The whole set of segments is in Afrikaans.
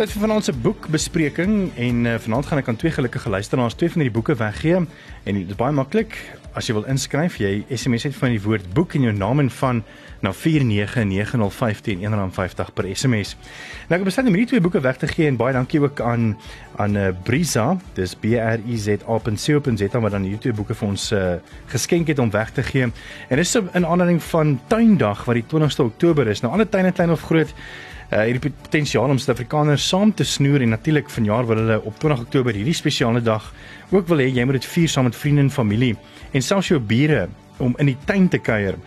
Tyd vir vanaand se boekbespreking en uh, vanaand gaan ek aan twee gelukkige luisteraars twee van hierdie boeke weggee en dit is baie maklik as jy wil inskryf jy SMS net van die woord boek en jou naam en van na 49905 R1.50 per SMS. Nou ek besluit om hierdie twee boeke weg te gee en baie dankie ook aan aan uh, Brisa, dis B R I Z A P C O P Z wat dan hierdie twee boeke vir ons uh, geskenk het om weg te gee. En dis in aanleiding van Tuindag wat die 20ste Oktober is. Nou alle tuine klein of groot uh, hierdie potensiaal om Suid-Afrikaners saam te snoer en natuurlik vanjaar wil hulle op 20 Oktober hierdie spesiale dag ook wil hê jy moet dit vier saam met vriende en familie en selfs jou bure om in die tuin te kuier.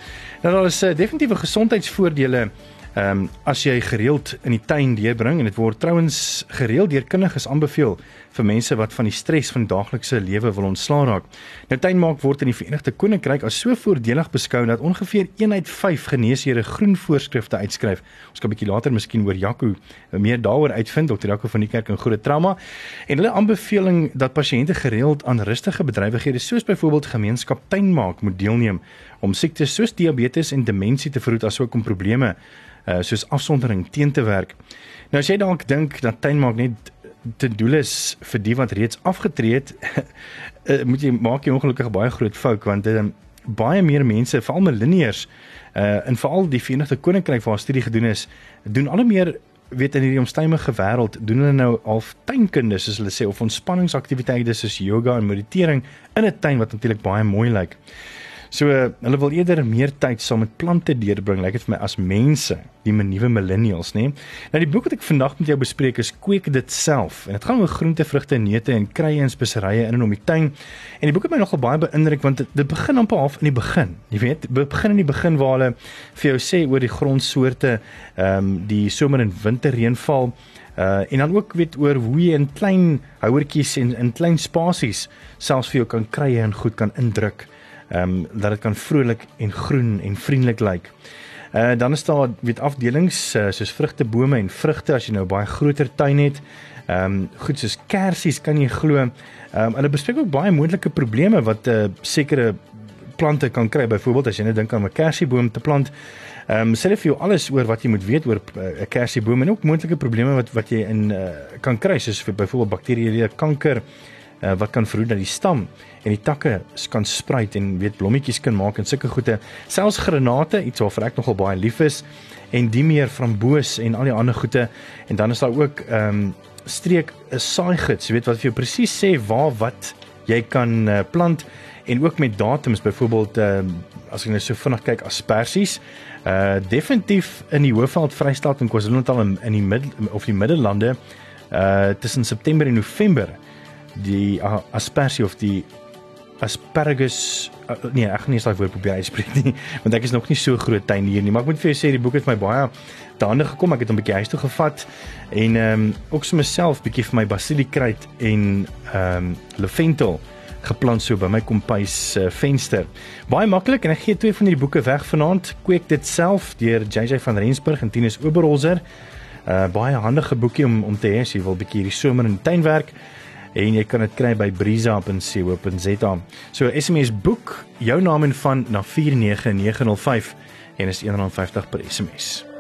Nou daar is uh, definitiewe gesondheidsvoordele Ehm um, as jy gereeld in die tuin deurbring en dit word trouens gereeld deur kundiges aanbeveel vir mense wat van die stres van daaglikse lewe wil ontslaa raak. Nou tuinmaak word in die Verenigde Koninkryk as so voordelig beskou dat ongeveer 1 uit 5 geneesheere groen voorskrifte uitskryf. Ons kan 'n bietjie later miskien oor Jaco meer daaroor uitvind, Dr. Jaco van die kerk in Groot Trauma. En hulle aanbeveling dat pasiënte gereeld aan rustige bedrywighede soos byvoorbeeld gemeenskap tuinmaak moet deelneem om siektes soos diabetes en demensie te verhoed asook om probleme uh, soos afsondering teen te werk. Nou as jy dalk dink dat tuinmaak net te doel is vir die wat reeds afgetree het, uh, moet jy maak jy ongelukkig baie groot fout want uh, baie meer mense, veral millennials, uh, en veral die Verenigde Koninkryk waar studie gedoen is, doen al hoe meer weet in hierdie omstuimige wêreld doen hulle nou al tuinkunde soos hulle sê of ontspanningsaktiwiteite soos yoga en meditering in 'n tuin wat natuurlik baie mooi lyk. So hulle wil eerder meer tyd saam met plante deurbring, lyk like dit vir my as mense, die nuwe millennials, nê. Nou die boek wat ek vandag met jou bespreek is Kweek dit self en dit gaan oor groente, vrugte, neute en krye en speserye in en om die tuin. En die boek het my nogal baie beïndruk want dit begin amper half in die begin. Jy weet, begin in die begin waar hulle vir jou sê oor die grondsoorte, ehm um, die somer en winter reënval Uh en dan ook weet oor hoe jy in klein houertjies en in klein spasies selfs vir jou kan krye en goed kan indruk ehm um, dat dit kan vrolik en groen en vriendelik lyk. Uh dan is daar weet afdelings uh, soos vrugtebome en vrugte as jy nou baie groter tuin het. Ehm um, goed soos kersies kan jy glo. Ehm um, hulle bespreek ook baie moontlike probleme wat 'n uh, sekere plante kan kry. Byvoorbeeld as jy net dink aan 'n kersieboom te plant. Ehm um, sê hulle vir jou alles oor wat jy moet weet oor 'n uh, kersieboom en ook moontlike probleme wat wat jy in uh, kan kry soos byvoorbeeld bakterieële kanker uh, wat kan verhoed dat die stam en die takke kan spruit en weet blommetjies kan maak en sulke goede. Selfs granate, iets waarvoor ek nogal baie lief is en die meer framboos en al die ander goede. En dan is daar ook ehm um, streek 'n saaigids, weet wat vir jou presies sê waar wat jy kan uh, plant en ook met datums. Byvoorbeeld uh, as ek nou so vinnig kyk asperges uh definitief in die Hoofveld Vrystaat en KwaZulu-Natal in, in die mid of die Middellande uh tussen September en November die uh, asperge of die asparagus uh, nee ek gaan nie eens daai woord probeer uitspreek nie want ek is nog nie so groot tuin hier nie maar ek moet vir jou sê die boek het my baie te hande gekom ek het hom 'n bietjie huis toe gevat en ehm um, ook so myself bietjie vir my basiliekruid en ehm um, lavendel geplant so by my kompuis uh, venster. Baie maklik en ek gee twee van hierdie boeke weg vanaand. Kweek dit self deur JJ van Rensburg en Tinus Oberholzer. Uh baie handige boekie om om te hê as jy wil bietjie hierdie somer in die tuin werk en jy kan dit kry by briza.co.za. So SMS boek jou naam en van na 49905 en is R1.50 per SMS.